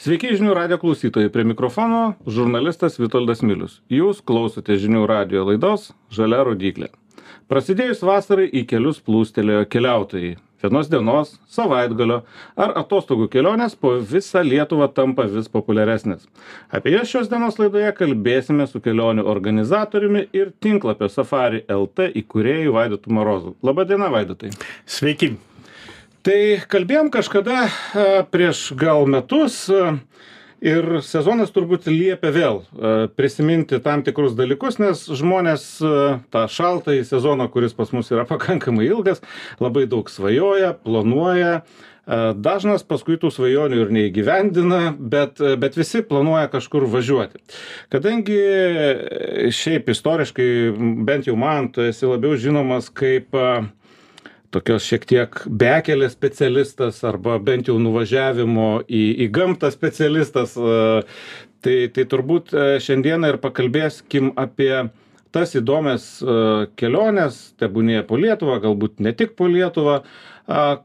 Sveiki žinių radio klausytojai, prie mikrofono žurnalistas Vitoldas Milius. Jūs klausote žinių radio laidos Žalia rodiklė. Prasidėjus vasarai į kelius plūstelėjo keliautojai. Vienos dienos, savaitgalio ar atostogų kelionės po visą Lietuvą tampa vis populiaresnės. Apie jas šios dienos laidoje kalbėsime su kelionių organizatoriumi ir tinklapio Safari LT įkūrėjų Vaidotu Morozu. Labadiena, Vaidotai. Sveiki tai kalbėjom kažkada prieš gal metus ir sezonas turbūt liepia vėl prisiminti tam tikrus dalykus, nes žmonės tą šaltąjį sezoną, kuris pas mus yra pakankamai ilgas, labai daug svajoja, planuoja. Dažnas paskui tų svajonių ir neįgyvendina, bet, bet visi planuoja kažkur važiuoti. Kadangi šiaip istoriškai, bent jau man, tu esi labiau žinomas kaip uh, tokios šiek tiek bekelės specialistas arba bent jau nuvažiavimo į, į gamtą specialistas. E, tai, tai turbūt e, šiandieną ir pakalbėskim apie tas įdomias e, keliones, tebūnėje po Lietuvą, galbūt ne tik po Lietuvą,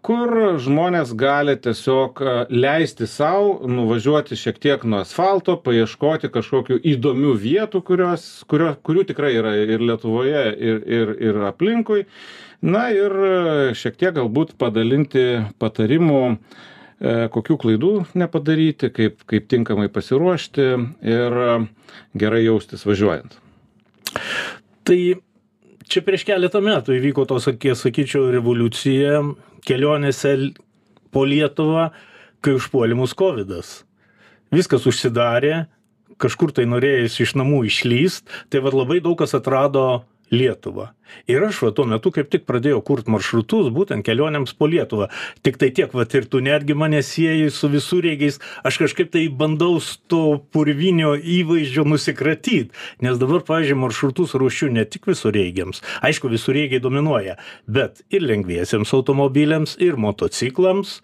kur žmonės gali tiesiog leisti savo nuvažiuoti šiek tiek nuo asfalto, paieškoti kažkokių įdomių vietų, kurios, kurio, kurių tikrai yra ir Lietuvoje, ir, ir, ir aplinkui na ir e, šiek tiek galbūt padalinti patarimų e, kokių klaidų nepadaryti, kaip, kaip tinkamai pasiruošti ir e, gerai jaustis važiuojant. Tai čia prieš keletą metų įvyko tos, sakyčiau, revoliucija kelionėse po Lietuvą, kai užpuolė mus COVID. -as. Viskas užsidarė, kažkur tai norėjus iš namų išlyst, tai vad labai daug kas atrado Lietuvą. Ir aš va tuo metu kaip tik pradėjau kurt maršrutus būtent kelionėms po Lietuvą. Tik tai tiek, va ir tu netgi mane sieji su visureigiais, aš kažkaip tai bandau to purvinio įvaizdžio nusikratyti. Nes dabar, pavyzdžiui, maršrutus ruošiu ne tik visureigiams. Aišku, visureigiai dominuoja, bet ir lengviesiems automobiliams, ir motociklams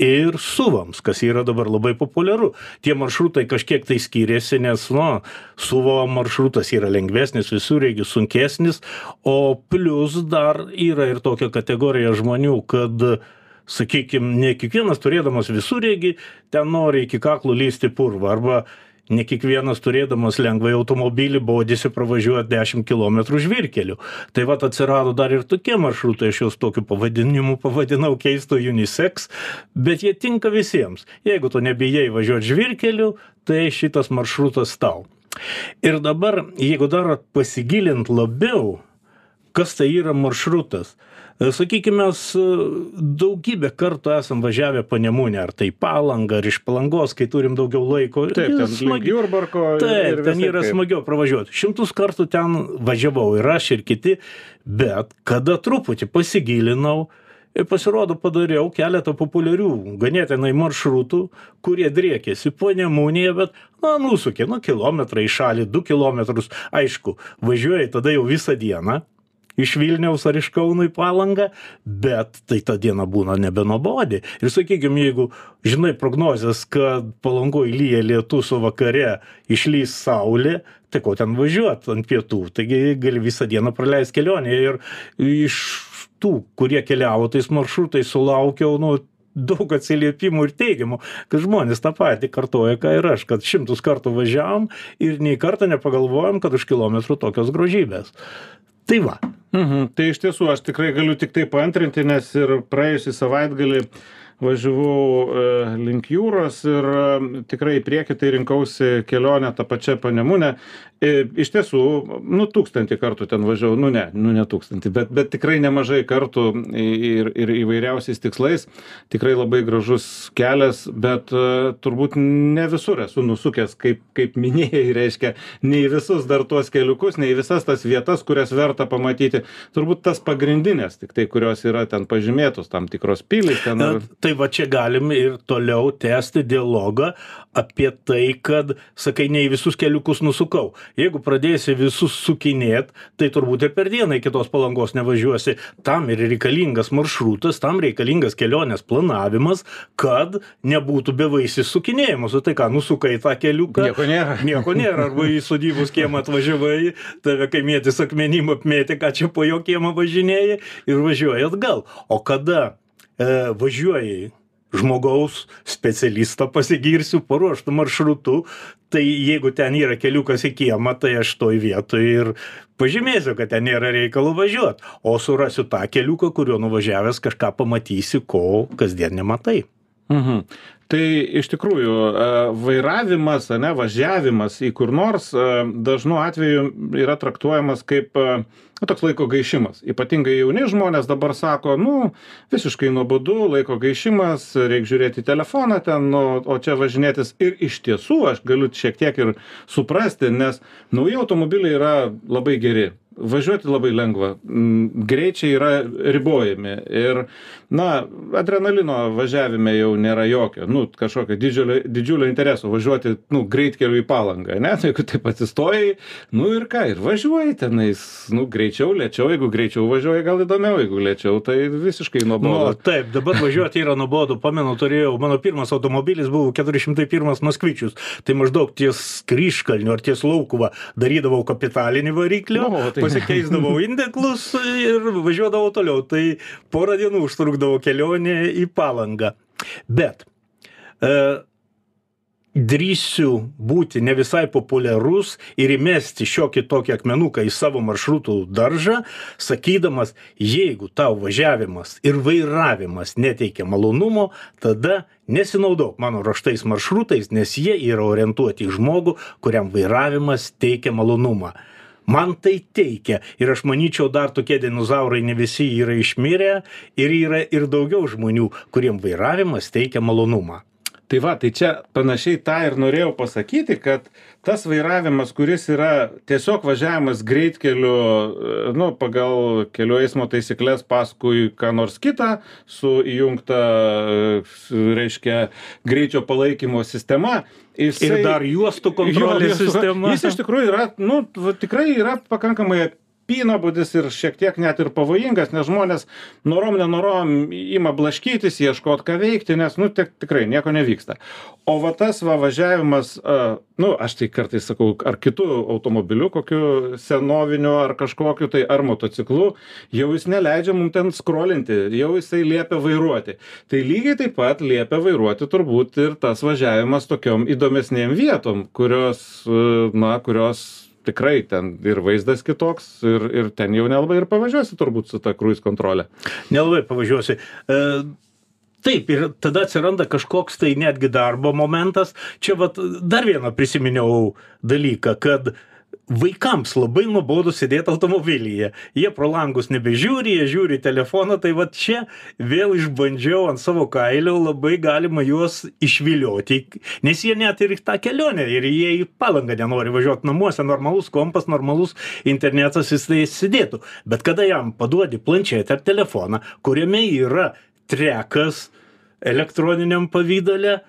ir suvams kas yra dabar labai populiaru. Tie maršrutai kažkiek tai skiriasi nes nu suvo maršrutas yra lengvesnis visureigis sunkesnis o plius dar yra ir tokia kategorija žmonių kad sakykim ne kiekvienas turėdamas visureigį ten nori iki kaklo lįst į purvą arba ne kiekvienas turėdamas lengvąjį automobilį bodisi pravažiuot dešim kilometrų žvyrkeliu tai vat atsirado dar ir tokie maršrutai aš juos tokiu pavadinimu pavadinau keistu uniseks bet jie tinka visiems. Jeigu tu nebijai važiuot žvyrkeliu tai šitas maršrutas tau. Ir dabar jeigu dar pasigilint labiau kas tai yra maršrutas sakykim mes e, daugybę kartų esam važiavę panemunę ar tai į palangą ar iš palangos kai turim daugiau laiko taip ten link jurbarko taip ten yra smagiau pravažiuot šimtus kartų ten važiavau ir aš ir kiti bet kada truputį pasigilinau ir pasirodo padariau keletą populiarių ganėtinai maršrutų kurie driekėsi panemunėje bet na nusuki nu kilometrą į šalį du kilometrus. Aišku važiuoji tada jau visą dieną iš vilniaus ar iš kauno į palangą bet tai ta diena būna nebenuobodi ir sakykim jeigu žinai prognozes kad palangoj lyja lietus o vakare išlįs saulė tai ko ten važiuot ant pietų? Taigi gali visą dieną praleist kelionėje. Ir iš tų kurie keliavo tais maršrutais sulaukiau nu daug atsiliepimų ir teigiamų kad žmonės tą patį kartoja ką ir aš kad šimtus kartų važiavom ir nei karto nepagalvojom kad už kilometrų tokios grožybės tai va. Mhm tai iš tiesų aš tikrai galiu tiktai paantrinti nes ir praėjusį savaitgalį važiavau e, link jūros ir e, tikrai į priekį tai rinkausi kelionę ta pačia panemune e, iš tiesų nu tūkstantį kartų ten važiavau. Nu ne nu ne tūkstantį bet bet tikrai nemažai kartų ir ir įvairiausiais tikslais. Tikrai labai gražus kelias bet turbūt ne visur esu nusukęs kaip kaip minėjai reiškia ne į visus dar tuos keliukus ne į visas tas vietas kurias verta pamatyti. Turbūt tas pagrindines tiktai kurios yra ten pažymėtos tam tikros pilys ten ar tai va čia galim ir toliau tęsti dialogą apie tai kad sakai ne į visus keliukus nusukau. Jeigu pradėsi visus sukinėt tai turbūt ir per dieną iki tos palangos nevažiuosi. Tam ir reikalingas maršrutas tam reikalingas kelionės planavimas kad nebūtų bevaisis sukinėjimas. O tai ką nusukai tą keliuką? Nieko nėra. Nieko nėra. Arba į sodybos kiemą atvažiavai tave kaimietis akmenim apmėtė ką čia po jo kiemą važinėji ir važiuoji atgal. O kada važiuoji žmogaus specialisto pasigirsiu paruoštu maršrutu tai jeigu ten yra keliukas į kiemą tai aš toj vietoj ir pažymėsiu kad ten nėra reikalo važiuot o surasiu tą keliuką kuriuo nuvažiavęs kažką pamatysi ko kasdien nematai Mhm. Tai iš tikrųjų e, vairavimas, ne, važiavimas į kur nors e, dažnu atveju yra traktuojamas kaip e, nu, toks laiko gaišimas. Ypatingai jauni žmonės dabar sako, nu, visiškai nuobodu, laiko gaišimas, reikia žiūrėti telefoną ten, nu, o čia važinėtis. Ir iš tiesų aš galiu šiek tiek ir suprasti, nes nauji automobiliai yra labai geri važiuoti labai lengva mm, greičiai yra ribojami ir na adrenalino važiavime jau nėra jokio nu kažkokio didžiulio didžiulio intereso važiuoti nu greitkeliu į palangą ane? Tai jeigu taip atsistojai nu ir ką ir važiuoji tenais nu greičiau lėčiau jeigu greičiau važiuoji gal įdomiau jeigu lėčiau tai visiškai nu nuobodu taip dabar važiuoti yra nuobodu pamenu turėjau mano pirmas automobilis buvo keturi šimtai pirmas moskvičius tai maždaug ties kryžkalniu ar ties laukuva darydavau kapitalinį variklį O, tai- pasikeisdavau indeklus ir važiuodavau toliau tai porą dienų užtrukdavo kelionė į palangą. Bet drįsiu būti ne visai populiarus ir įmesti šiokį tokį akmenuką į savo maršrutų daržą, sakydamas, jeigu tau važiavimas ir vairavimas neteikia malonumo, tada nesinaudok mano raštais maršrutais, nes jie yra orientuoti į žmogų, kuriam vairavimas teikia malonumą. Man tai teikia ir aš manyčiau dar tokie dinozaurai ne visi yra išmirę ir yra ir daugiau žmonių, kuriem vairavimas teikia malonumą. Tai va, tai čia panašiai tą ir norėjau pasakyti, kad tas vairavimas, kuris yra tiesiog važiavimas greitkeliu, e, nu, pagal kelių eismo taisyklės paskui ką nors kitą, su įjungta, e, reiškia, greičio palaikymo sistema. Jisai, ir dar juostų kontrolės sistema. Jis iš tikrųjų yra, nu, tikrai yra pakankamai apynabodis ir šiek tiek net ir pavojingas, nes žmonės norom nenorom ima blaškytis, ieškot ką veikti, nes, nu, tik, tikrai nieko nevyksta. O va tas va važiavimas, nu, aš tai kartais sakau, ar kitų automobilių, kokiu senoviniu, ar kažkokiu tai, ar motociklu, jau jis neleidžia mums ten skrolinti, jau jisai liepia vairuoti. Tai lygiai taip pat liepia vairuoti turbūt ir tas važiavimas tokiom įdomesnėm vietom, kurios, na, kurios tikrai ten ir vaizdas kitoks ir ir ten jau nelabai ir pavažiuosi turbūt su ta kruiz kontrole. Nelabai pavažiuosi. E, Taip, ir tada atsiranda kažkoks tai netgi darbo momentas. Čia vat, dar vieną prisiminiau dalyką, kad vaikams labai nuobodu sėdėti automobilyje. Jie pro langus nebežiūri, jie žiūri telefoną, tai va čia vėl išbandžiau ant savo kailio, labai galima juos išvilioti, nes jie net ir į tą kelionę, ir jie į palangą nenori važiuoti namuose, normalus kompas, normalus internetas jis tai sėdėtų. Bet kada jam paduodi planšetę ar telefoną, kuriame yra trekas elektroniniam pavydale,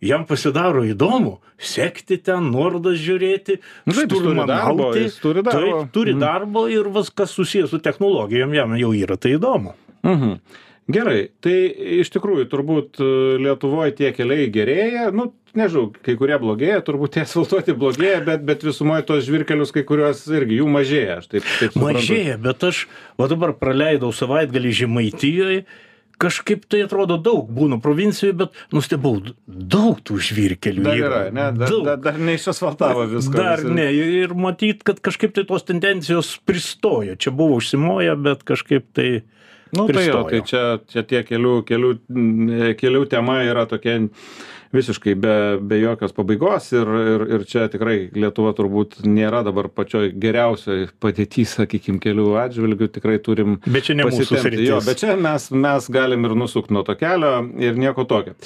jam pasidaro įdomu sekti ten, nuorodas žiūrėti, Nu taip, jis turi darbo, jis turi darbo. Taip, turi Mhm. darbo ir vas, kas susijęs su technologijom, jam jau yra tai įdomu. Mhm. Gerai, tai iš tikrųjų turbūt e, Lietuvoje tie keliai gerėja, nu, nežinau, kai kurie blogėja, turbūt tie asfaltuoti blogėja, bet, bet visumoje tos žvirkelius kai kuriuos irgi jų mažėja, aš taip, taip suprantu. Mažėja, bet aš va dabar praleidau savaitgalį Žemaitijoje, kažkaip tai atrodo daug, būnu provincijoje, bet nustebau, daug tų žvirkelių Dar yra, ne, dar, dar, dar neišasfaltavo viską. Dar ne, ir matyt, kad kažkaip tai tos tendencijos pristojo. Čia buvo užsimoję, bet kažkaip tai... Nu, tai jo, pristojo. tai čia, čia tie kelių, kelių, kelių tema yra tokia visiškai be, be jokios pabaigos ir, ir, ir čia tikrai Lietuva turbūt nėra dabar pačioj geriausioj padėtį, sakykime, kelių atžvilgių, tikrai turim Bet čia ne mūsų sritis. Jo, bet čia mes, mes galim ir nusukti nuo to kelio ir nieko tokio.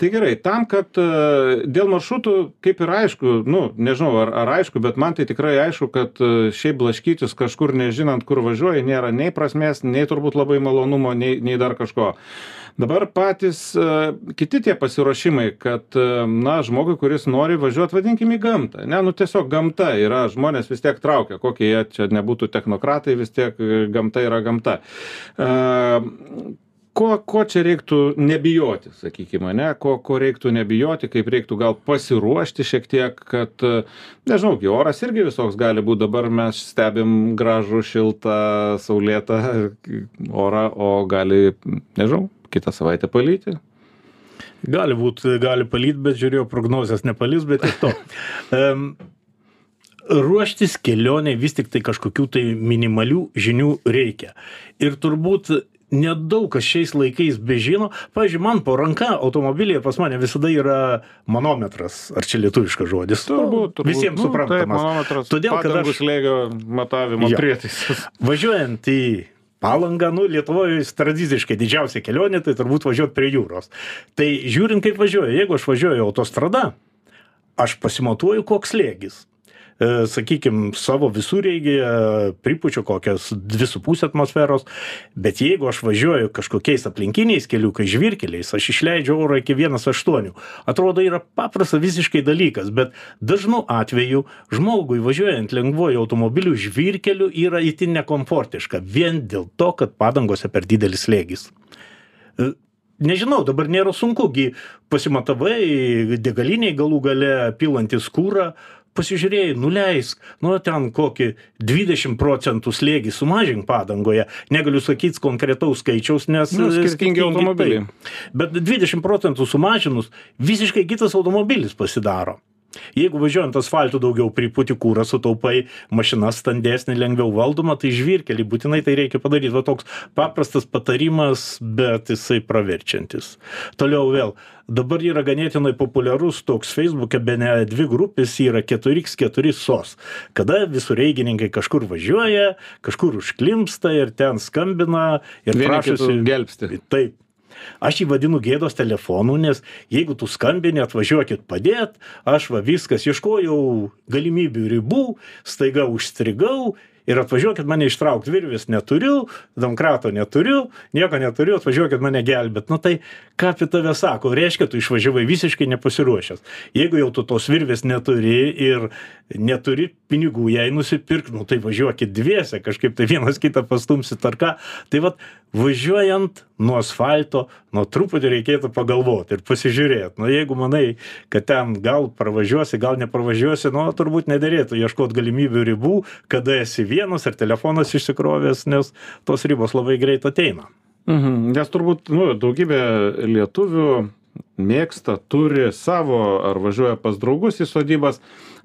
Tai gerai, tam, kad e, dėl maršrutų, kaip ir aišku, nu, nežinau, ar, ar aišku, bet man tai tikrai aišku, kad e, šiaip blaškytis kažkur nežinant, kur važiuoji, nėra nei prasmės, nei turbūt labai malonumo, nei, nei dar kažko. Dabar patys uh, kiti tie pasiruošimai, kad, uh, na, žmogui, kuris nori važiuoti, vadinkime, į gamtą. Ne, nu tiesiog gamta yra, žmonės vis tiek traukia, kokie jie čia nebūtų technokratai, vis tiek e, gamta yra gamta. Uh, ko, ko čia reiktų nebijoti, sakykime, ne, ko, ko reiktų nebijoti, kaip reiktų gal pasiruošti šiek tiek, kad, e, nežinau, oras irgi visoks gali būti, dabar mes stebim gražų, šiltą, saulėtą orą, o gali, nežinau, kitą savaitę palyti. Gali būti, gali palyt, bet žiūrėjau prognozijas nepalys, bet ir to. Um, ruoštis kelioniai vis tik tai kažkokių tai minimalių žinių reikia. Ir turbūt nedaug kas šiais laikais bežino. Pavyzdžiui, man po ranka automobilyje pas mane visada yra manometras. Ar čia lietuviškas žodis? Turbūt, turbūt. Visiems Nu, suprantamas. taip, manometras, Todėl, kad aš slėgio matavimo Jo. prietaisas. važiuojant į Palangą, nu, Lietuvoje tradiciškai didžiausia kelionė, tai turbūt važiuoti prie jūros. Tai žiūrint, kaip važiuoju, jeigu aš važiuoju autostrada, aš pasimatuoju, koks slėgis. E, Sakykime, savo visureigėje pripučiu kokias 2,5 atmosferos, bet jeigu aš važiuoju kažkokiais aplinkiniais keliukais, žvirkeliais, aš išleidžiu oro iki 1,8. Atrodo, yra paprastas visiškai dalykas, bet dažnu atveju žmogui važiuojant lengvuoju automobiliu žvirkeliu yra itin nekomfortiška, vien dėl to, kad padangose per didelis slėgis. E, Nežinau, dabar nėra sunku, gi pasimatavai degaliniai galų gale pilantis kūrą, pasižiūrėjai, nuleisk, nu ten kokį 20 procentų slėgį sumažink padangoje. Negaliu sakyti konkretaus skaičiaus, nes Nu, e, skirtingi automobiliai. Bet 20 procentų sumažinus, visiškai kitas automobilis pasidaro. Jeigu važiuojant asfaltu daugiau pripūti kūrą, sutaupai mašina standesnė, lengviau valdoma, tai žvirkelį būtinai tai reikia padaryti. Va toks paprastas patarimas, bet jisai praverčiantis. Toliau vėl. Dabar yra ganėtinai populiarus toks Facebook'e, be ne dvi grupės yra 4x4 sos. Kada visureigininkai kažkur važiuoja, kažkur užklimsta ir ten skambina ir prašosi gelbsti. Taip. Aš jį vadinu gėdos telefonu, nes jeigu tu skambini, atvažiuokit padėt, aš va viskas ieškojau galimybių ribų, staiga užstrigau ir atvažiuokit mane ištraukti virvis neturiu, domkrato neturiu, nieko neturiu, atvažiuokit mane gelbėt. Nu tai ką apie tave sako, reiškia, tu išvažiavai visiškai nepasiruošęs. Jeigu jau tu tos virvės neturi ir neturi pinigų jai nusipirkti, nu tai važiuokit dviese, kažkaip tai vienas kitą pastumsit ar ką. Tai vad, važiuojant nuo asfalto, nuo truputį reikėtų pagalvoti ir pasižiūrėti. Nu jeigu manai, kad ten gal pravažiuosi, gal nepravažiuosi, nu turbūt nederėtų ieškoti galimybių ribų, kada esi vienas ar telefonas išsikrovęs, nes tos ribos labai greit ateina. Mhm. Nes turbūt nu, daugybė lietuvių mėgsta, turi savo ar važiuoja pas draugus į sodybas,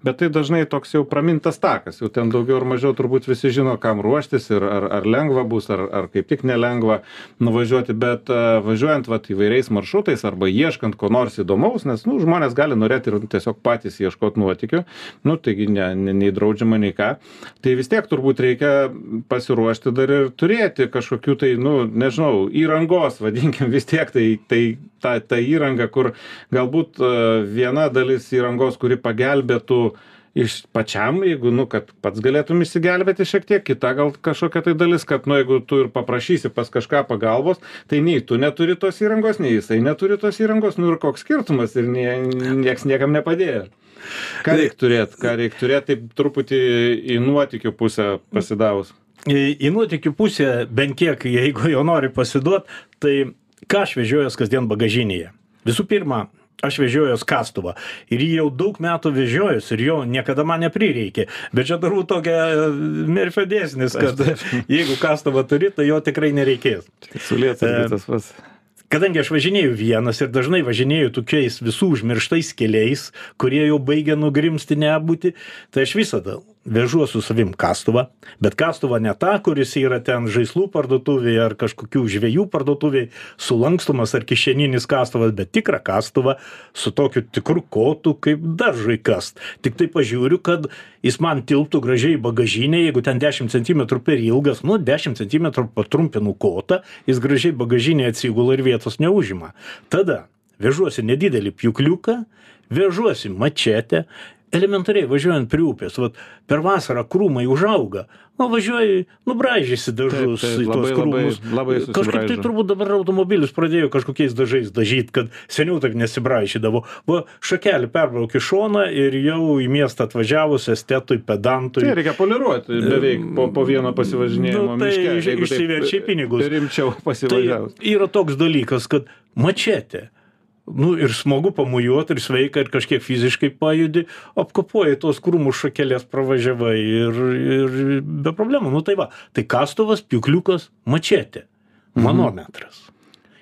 bet tai dažnai toks jau pramintas takas, jau ten daugiau ar mažiau turbūt visi žino, kam ruoštis ir ar, ar lengva bus, ar, ar kaip tik nelengva nuvažiuoti, bet uh, važiuojant vat, įvairiais maršrutais arba ieškant ko nors įdomaus, nes nu, žmonės gali norėti ir tiesiog patys ieškoti nuotikių, nu, taigi ne, ne, nei draudžiama, nei ką, tai vis tiek turbūt reikia pasiruošti dar ir turėti kažkokių tai, nu, nežinau, įrangos, vadinkim vis tiek, tai, tai ta, ta įranga, kur galbūt uh, viena dalis įrangos, kuri pagelbėtų iš pačiam, jeigu, nu, kad pats galėtum išsigelbėti šiek tiek, kita gal kažkokia tai dalis, kad, nu, jeigu tu ir paprašysi pas kažką pagalbos, tai nei tu neturi tos įrangos, nei jisai neturi tos įrangos, nu ir koks skirtumas ir nie, nieks niekam nepadėjo. Ką reikia turėti, ką reikia turėti, taip truputį į nuotikių pusę pasidavus. Į, į nuotikių pusę, bent kiek, jeigu jau nori pasiduot, tai ką aš vežiojas kasdien bagažinėje? Visų pirma, aš vežiojos kastuvą ir jį jau daug metų vežiojus ir jo niekada man neprireikė. Bet čia turbūt tokia e, merfio dėsnis, kad jeigu kastuvą turi, tai jo tikrai nereikės. Su lietu E, tas pats. Kadangi aš važinėju vienas ir dažnai važinėju tokiais visų užmirštais keliais, kurie jau baigia nugrimsti nebūti, tai aš visada vežu su savim kastuvą, bet kastuvą ne tą, kuris yra ten žaislų parduotuvėje ar kažkokių žvėjų parduotuvėje, sulankstumas ar kišeninis kastuvas, bet tikrą kastuvą su tokiu tikru kotu, kaip daržai kast. Tik tai pažiūriu, kad jis man tilptų gražiai į bagažinę, jeigu ten 10 cm per ilgas, nu 10 cm patrumpinu kotą, jis gražiai bagažinė atsigula ir vietos neužima. Tada vežuosi nedidelį pjukliuką, vežuosi mačetę, elementariai važiuojant prie upės, vat, per vasarą krūmai užauga, nu važiuoji, nubražysi dažus į tuos krūmus. labai Kažkaip tai turbūt dabar automobilius pradėjo kažkokiais dažais dažyti, kad seniau taip nesibražydavo. Va, šakelį perbraukė šoną ir jau į miestą atvažiavus estetui, pedantui. Tai reikia poliruoti beveik po, po vieno pasivažinėjimo Nu, tai miške. išsiverčia pinigus. Rimčiau Tai pasivažiavus. yra toks dalykas, kad mačetė. Nu ir smagu pamujuoti ir sveika ir kažkiek fiziškai pajudi, apkopuoji tos krūmų šakelės pravažiavai ir, ir be problemų. Nu tai va, tai kastuvas, piukliukas, mačetė, manometras.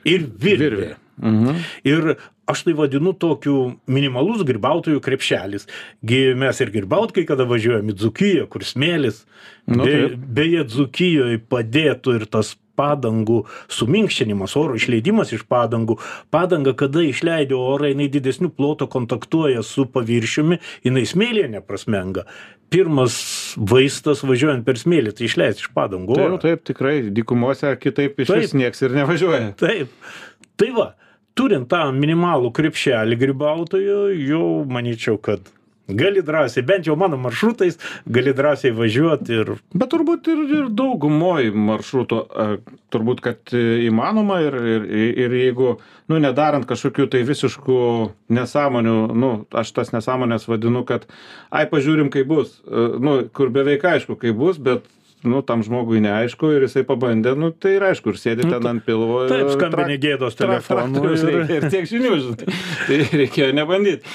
Ir virvė. Mhm. Ir aš tai vadinu tokiu minimalus grybautojų krepšelis. Gi mes ir grybaut, kai kada važiuojame į Dzukiją, kur smėlis. Nu, Be, beje, Dzukijoje padėtų ir tas padangų suminkštinimas, oro išleidimas iš padangų. Padanga, kada išleidžia orą, jinai didesnių ploto kontaktuoja su paviršiumi, jinai smėlė neprasmenga. Pirmas vaistas važiuojant per smėlį, tai išleisti iš padangų. Taip, taip, tikrai, dykumose kitaip iš vis nieks ir nevažiuoja. Taip. Tai va, turint tą minimalų krepšelį grybautojų, jau manyčiau, kad gali drąsiai, bent jau mano maršrutais, gali drąsiai važiuoti ir... Bet turbūt ir, ir daugumoj maršrutų, turbūt, kad įmanoma ir, ir, ir jeigu, nu, nedarant kažkokių tai visiškų nesąmonių, nu, aš tas nesąmonės vadinu, kad, ai, pažiūrim, kaip bus, nu, kur beveik aišku, kaip bus, bet nu tam žmogui neaišku ir jisai pabandė nu tai ir aišku ir sėdi ten ant pilvo taip skambini gėdos telefonu ir, ir tiek žinių žinai. Tai reikėjo nebandyt.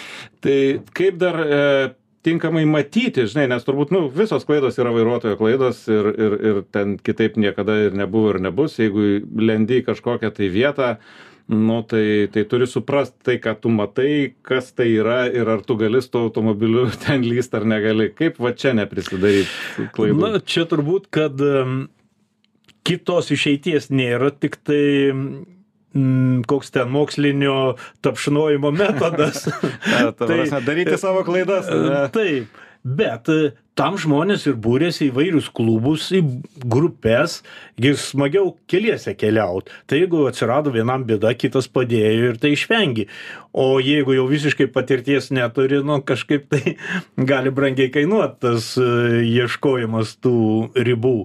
Tai kaip dar e, tinkamai matyti žinai nes turbūt nu visos klaidos yra vairuotojo klaidos ir ir ir ten kitaip niekada ir nebuvo ir nebus. Jeigu lendi į kažkokią tai vietą nu tai tai turi suprast tai ką tu matai kas tai yra ir ar tu gali su tuo automobiliu ten lįst ar negali kaip va čia neprisidaryt klaidų na čia turbūt kad kitos išeities nėra tiktai koks ten mokslinio tapšnojimo metodas. Ta, ta tai, daryti savo klaidas. Ne? Taip, bet tam žmonės ir būrėsi į vairius klubus, į grupės, ir smagiau keliese keliaut. Tai jeigu atsirado vienam bėda, kitas padėjo ir tai išvengi. O jeigu jau visiškai patirties neturi, nu kažkaip tai gali brangiai kainuoti tas e, ieškojimas tų ribų.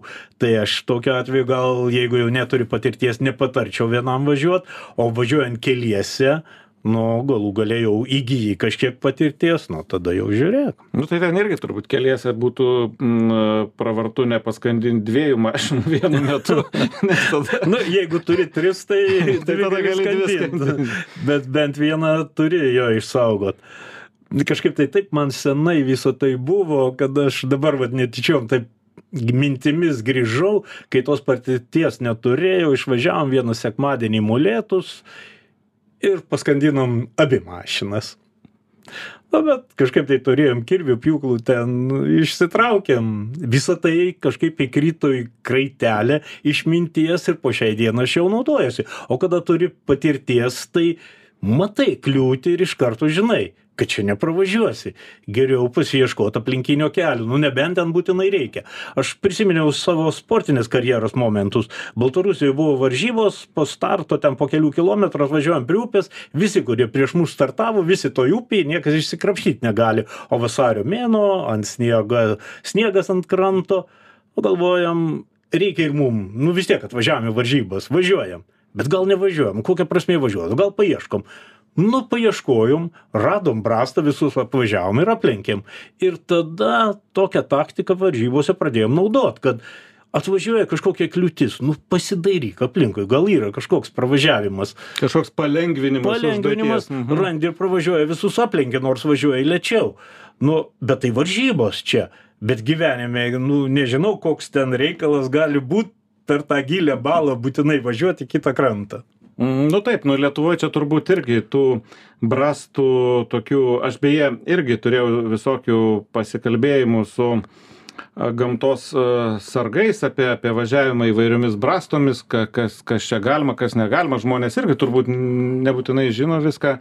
Tai aš tokiu atveju gal, jeigu jau neturi patirties, nepatarčiau vienam važiuoti, o važiuojant keliese, nu galų gale jau įgyji kažkiek patirties nu tada jau žiūrėk. Nu tai ten irgi turbūt keliese būtų mm, pravartu nepaskandint dviejų mašinų vienu metu. Nes tada nu jeigu turi tris tai, tai tada gali skandint. bet bent vieną turi jo išsaugot. Kažkaip tai taip man senai viso tai buvo kad aš dabar vat netyčiom taip mintimis grįžau kai tos patirties neturėjau išvažiavom vieną sekmadienį į molėtus ir paskandinom abi mašinas. Na, bet kažkaip tai turėjom kirvių pjūklų, ten išsitraukėm. Visą tai kažkaip įkrito į kraitelę išminties ir po šiai dieną aš jau naudojuosi. O kada turi patirties, tai matai kliūtį ir iš karto žinai kad čia nepravažiuosi. Geriau pasiieškot aplinkinio kelio. Nu nebent ten būtinai reikia. Aš prisiminiau savo sportinės karjeros momentus. Baltarusijoj buvo varžybos po starto ten po kelių kilometrų atvažiuojam prie upės. Visi kurie prieš mus startavo visi toj upėj niekas išsikrapštyt negali. O vasario mėnuo ant sniego sniegas ant kranto. O galvojam reikia ir mum. Nu vis tiek atvažiavom į varžybas važiuojam. Bet gal nevažiuojam? Kokia prasmė važiuot? Gal paieškom nu paieškojom radom brastą visus apvažiavom ir aplenkėm. Ir tada tokią taktiką varžybose pradėjom naudot kad atvažiuoja kažkokia kliūtis. Nu pasidairyk aplinkui gal yra kažkoks pravažiavimas. Kažkoks palengvinimas palengvinimas mhm. randi ir pravažiuoja visus aplenki nors važiuoja lėčiau. Nu bet tai varžybos čia. Bet gyvenime nu nežinau koks ten reikalas gali būt per tą gilią balą būtinai važiuot į kitą krantą nu taip, nu Lietuvoje čia turbūt irgi tų brastų tokių, aš beje irgi turėjau visokių pasikalbėjimų su gamtos sargais apie, apie važiavimą įvairiomis brastomis, kas, kas čia galima, kas negalima. Žmonės irgi turbūt nebūtinai žino viską,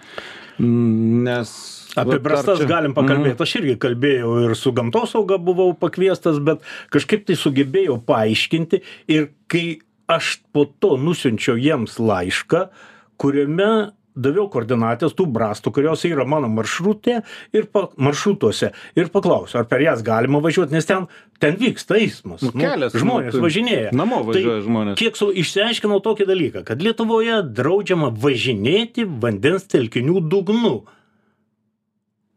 nes Apie brastas čia... galim pakalbėti. Mm. Aš irgi kalbėjau ir su gamtosauga buvau pakviestas, bet kažkaip tai sugebėjau paaiškinti ir kai aš po to nusiunčiau jiems laišką, kuriame daviau koordinates tų brastų, kurios yra mano maršrutė ir pa, maršrutuose ir paklausiau, ar per jas galima važiuoti, nes ten, ten vyksta eismas. Nu, kelias, nu, žmonės nu, važinėja. Namo tai važiuoja žmonės. Kiek su, išsiaiškinau tokį dalyką, kad Lietuvoje draudžiama važinėti vandens telkinių dugnu.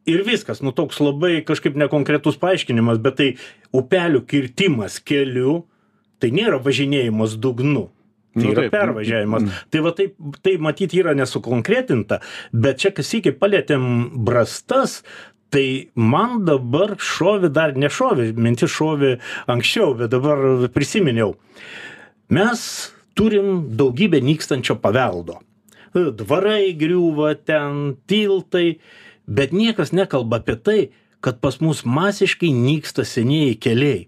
Ir viskas, nu toks labai kažkaip nekonkretus paaiškinimas, bet tai upelių kirtimas keliu, tai nėra važinėjimas dugnu. Tai nu, yra pervažiavimas. Mm. Tai va taip, tai matyti yra nesukonkretinta, bet čia kas iki palėtėm brastas, tai man dabar šovė, dar nešovė, mintis šovė anksčiau, bet dabar prisiminiau. Mes turim daugybę nykstančio paveldo. dvarai griūva ten tiltai bet niekas nekalba apie tai kad pas mus masiškai nyksta senieji keliai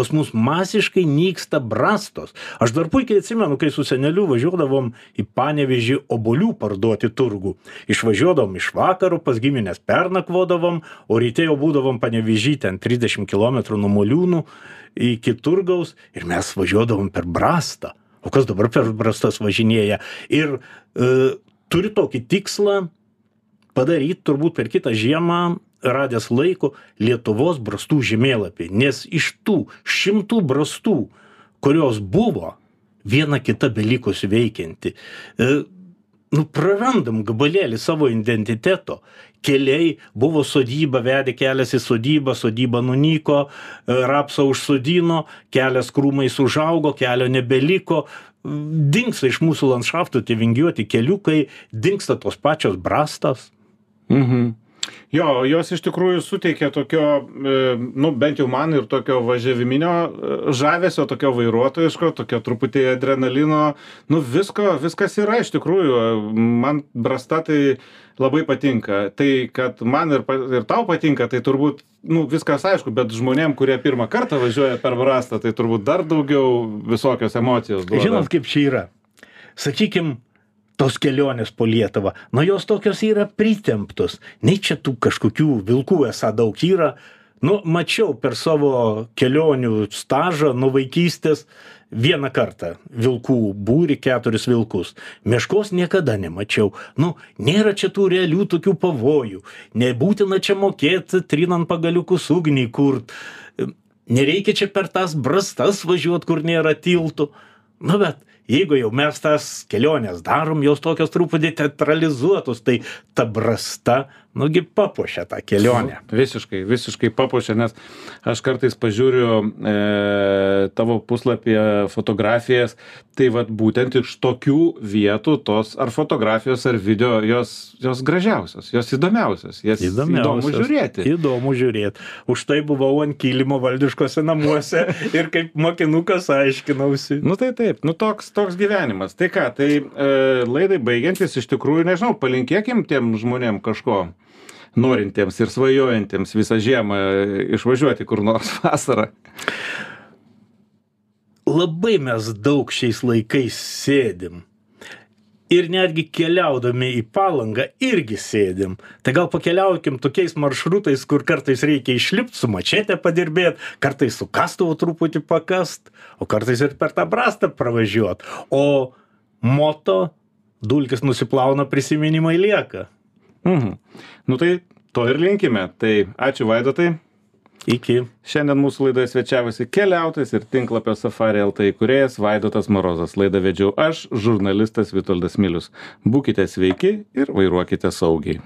pas mus masiškai nyksta brastos. Aš dar puikiai atsimenu kai su seneliu važiuodavom į panevėžį obuolių parduot į turgų. Išvažiuodavom iš vakaro pas gimines pernakvodavom o ryte jau būdavom panevėžy ten trisdešim kilometrų nuo moliūnų iki turgaus ir mes važiuodavom per brastą. O kas dabar per brastas važinėja? Ir e, turi tokį tikslą padaryt turbūt per kitą žiemą radęs laiko lietuvos brastų žemėlapį nes iš tų šimtų brastų kurios buvo viena kita belikusi veikianti. E, nu prarandam gabalėlį savo identiteto. Keliai buvo sodyba vedė kelias į sodybą sodyba nunyko e, rapsą užsodino kelias krūmais užaugo kelio nebeliko. Dingsta iš mūsų landšaftų tie vingiuoti keliukai dingsta tos pačios brastos. Mhm. Jo, jos iš tikrųjų suteikia tokio, e, nu bent jau man ir tokio važiaviminio e, žavesio, tokio vairuotojiško, tokio truputį adrenalino, nu visko, viskas yra iš tikrųjų. Man brasta tai labai patinka. Tai, kad man ir, ir tau patinka, tai turbūt, nu viskas aišku, bet žmonėm, kurie pirmą kartą važiuoja per brastą, tai turbūt dar daugiau visokios emocijos. Duoda. Žinot, kaip čia yra. Sakykim, tos kelionės po Lietuvą, nu jos tokios yra pritemptos. Nei čia tų kažkokių vilkų esą daug yra. Nu, mačiau per savo kelionių stažą nuo vaikystės vieną kartą vilkų būri keturis vilkus. Meškos niekada nemačiau. Nu, nėra čia tų realių tokių pavojų. Nebūtina čia mokėti trinant pagaliukus ugnį kurt. Nereikia čia per tas brastas važiuoti, kur nėra tiltų. Nu, bet jeigu jau mes tas keliones darom jos tokios truputį teatralizuotos tai ta brasta nu gi papuošia tą kelionę. Visiškai visiškai papuošia nes aš kartais pažiūriu e, tavo puslapyje fotografijas tai vat būtent iš tokių vietų tos ar fotografijos ar video jos jos gražiausios jos įdomiausios jas įdomu žiūrėti. Įdomu žiūrėt. Už tai buvau ant kilimo valdiškuose namuose ir kaip mokinukas aiškinausi. Nu tai taip nu toks toks gyvenimas. Tai ką tai e, laidai baigiantis iš tikrųjų nežinau palinkėkim tiem žmonėm kažko norintiems ir svajojantiems visą žiemą išvažiuoti kur nors vasarą? Labai mes daug šiais laikais sėdim. Ir netgi keliaudami į palangą irgi sėdim. Tai gal pakeliaukim tokiais maršrutais, kur kartais reikia išlipti su mačete padirbėti, kartais su kastuvu truputį pakast, o kartais ir per tą brastą pravažiuot. O moto dulkis nusiplauna, prisiminimai lieka. Mhm. Nu tai to ir linkime. Tai ačiū Vaidotai. Iki. Šiandien mūsų laidoje svečiavosi keliautojas ir tinklapio Safari LT įkūrėjas Vaidotas Morozas. Laidą vedžiau aš, žurnalistas Vitoldas Milius. Būkite sveiki ir vairuokite saugiai.